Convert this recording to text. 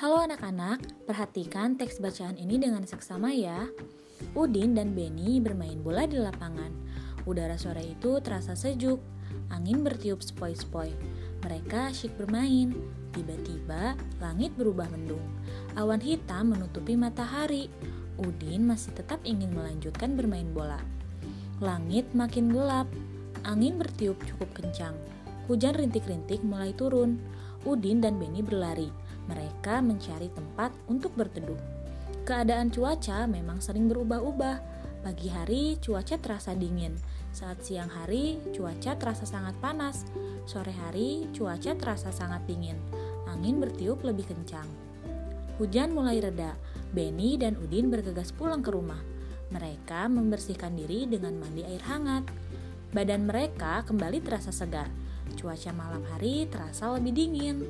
anak-anak, perhatikan teks bacaan ini dengan seksama ya. Udin dan Benny bermain bola di lapangan. Udara sore itu terasa sejuk. Angin bertiup sepoi-sepoi. Mereka asyik bermain. Tiba-tiba langit berubah mendung. Awan hitam menutupi matahari. Udin masih tetap ingin melanjutkan bermain bola. Langit makin gelap. Angin bertiup cukup kencang. Hujan rintik-rintik mulai turun. Udin dan Benny berlari. Mereka mencari tempat untuk berteduh. Keadaan cuaca memang sering berubah-ubah. Pagi hari cuaca terasa dingin. Saat siang hari cuaca terasa sangat panas. Sore hari cuaca terasa sangat dingin. Angin bertiup lebih kencang. Hujan mulai reda. Benny dan Udin bergegas pulang ke rumah. Mereka membersihkan diri dengan mandi air hangat. Badan mereka kembali terasa segar. Cuaca malam hari terasa lebih dingin.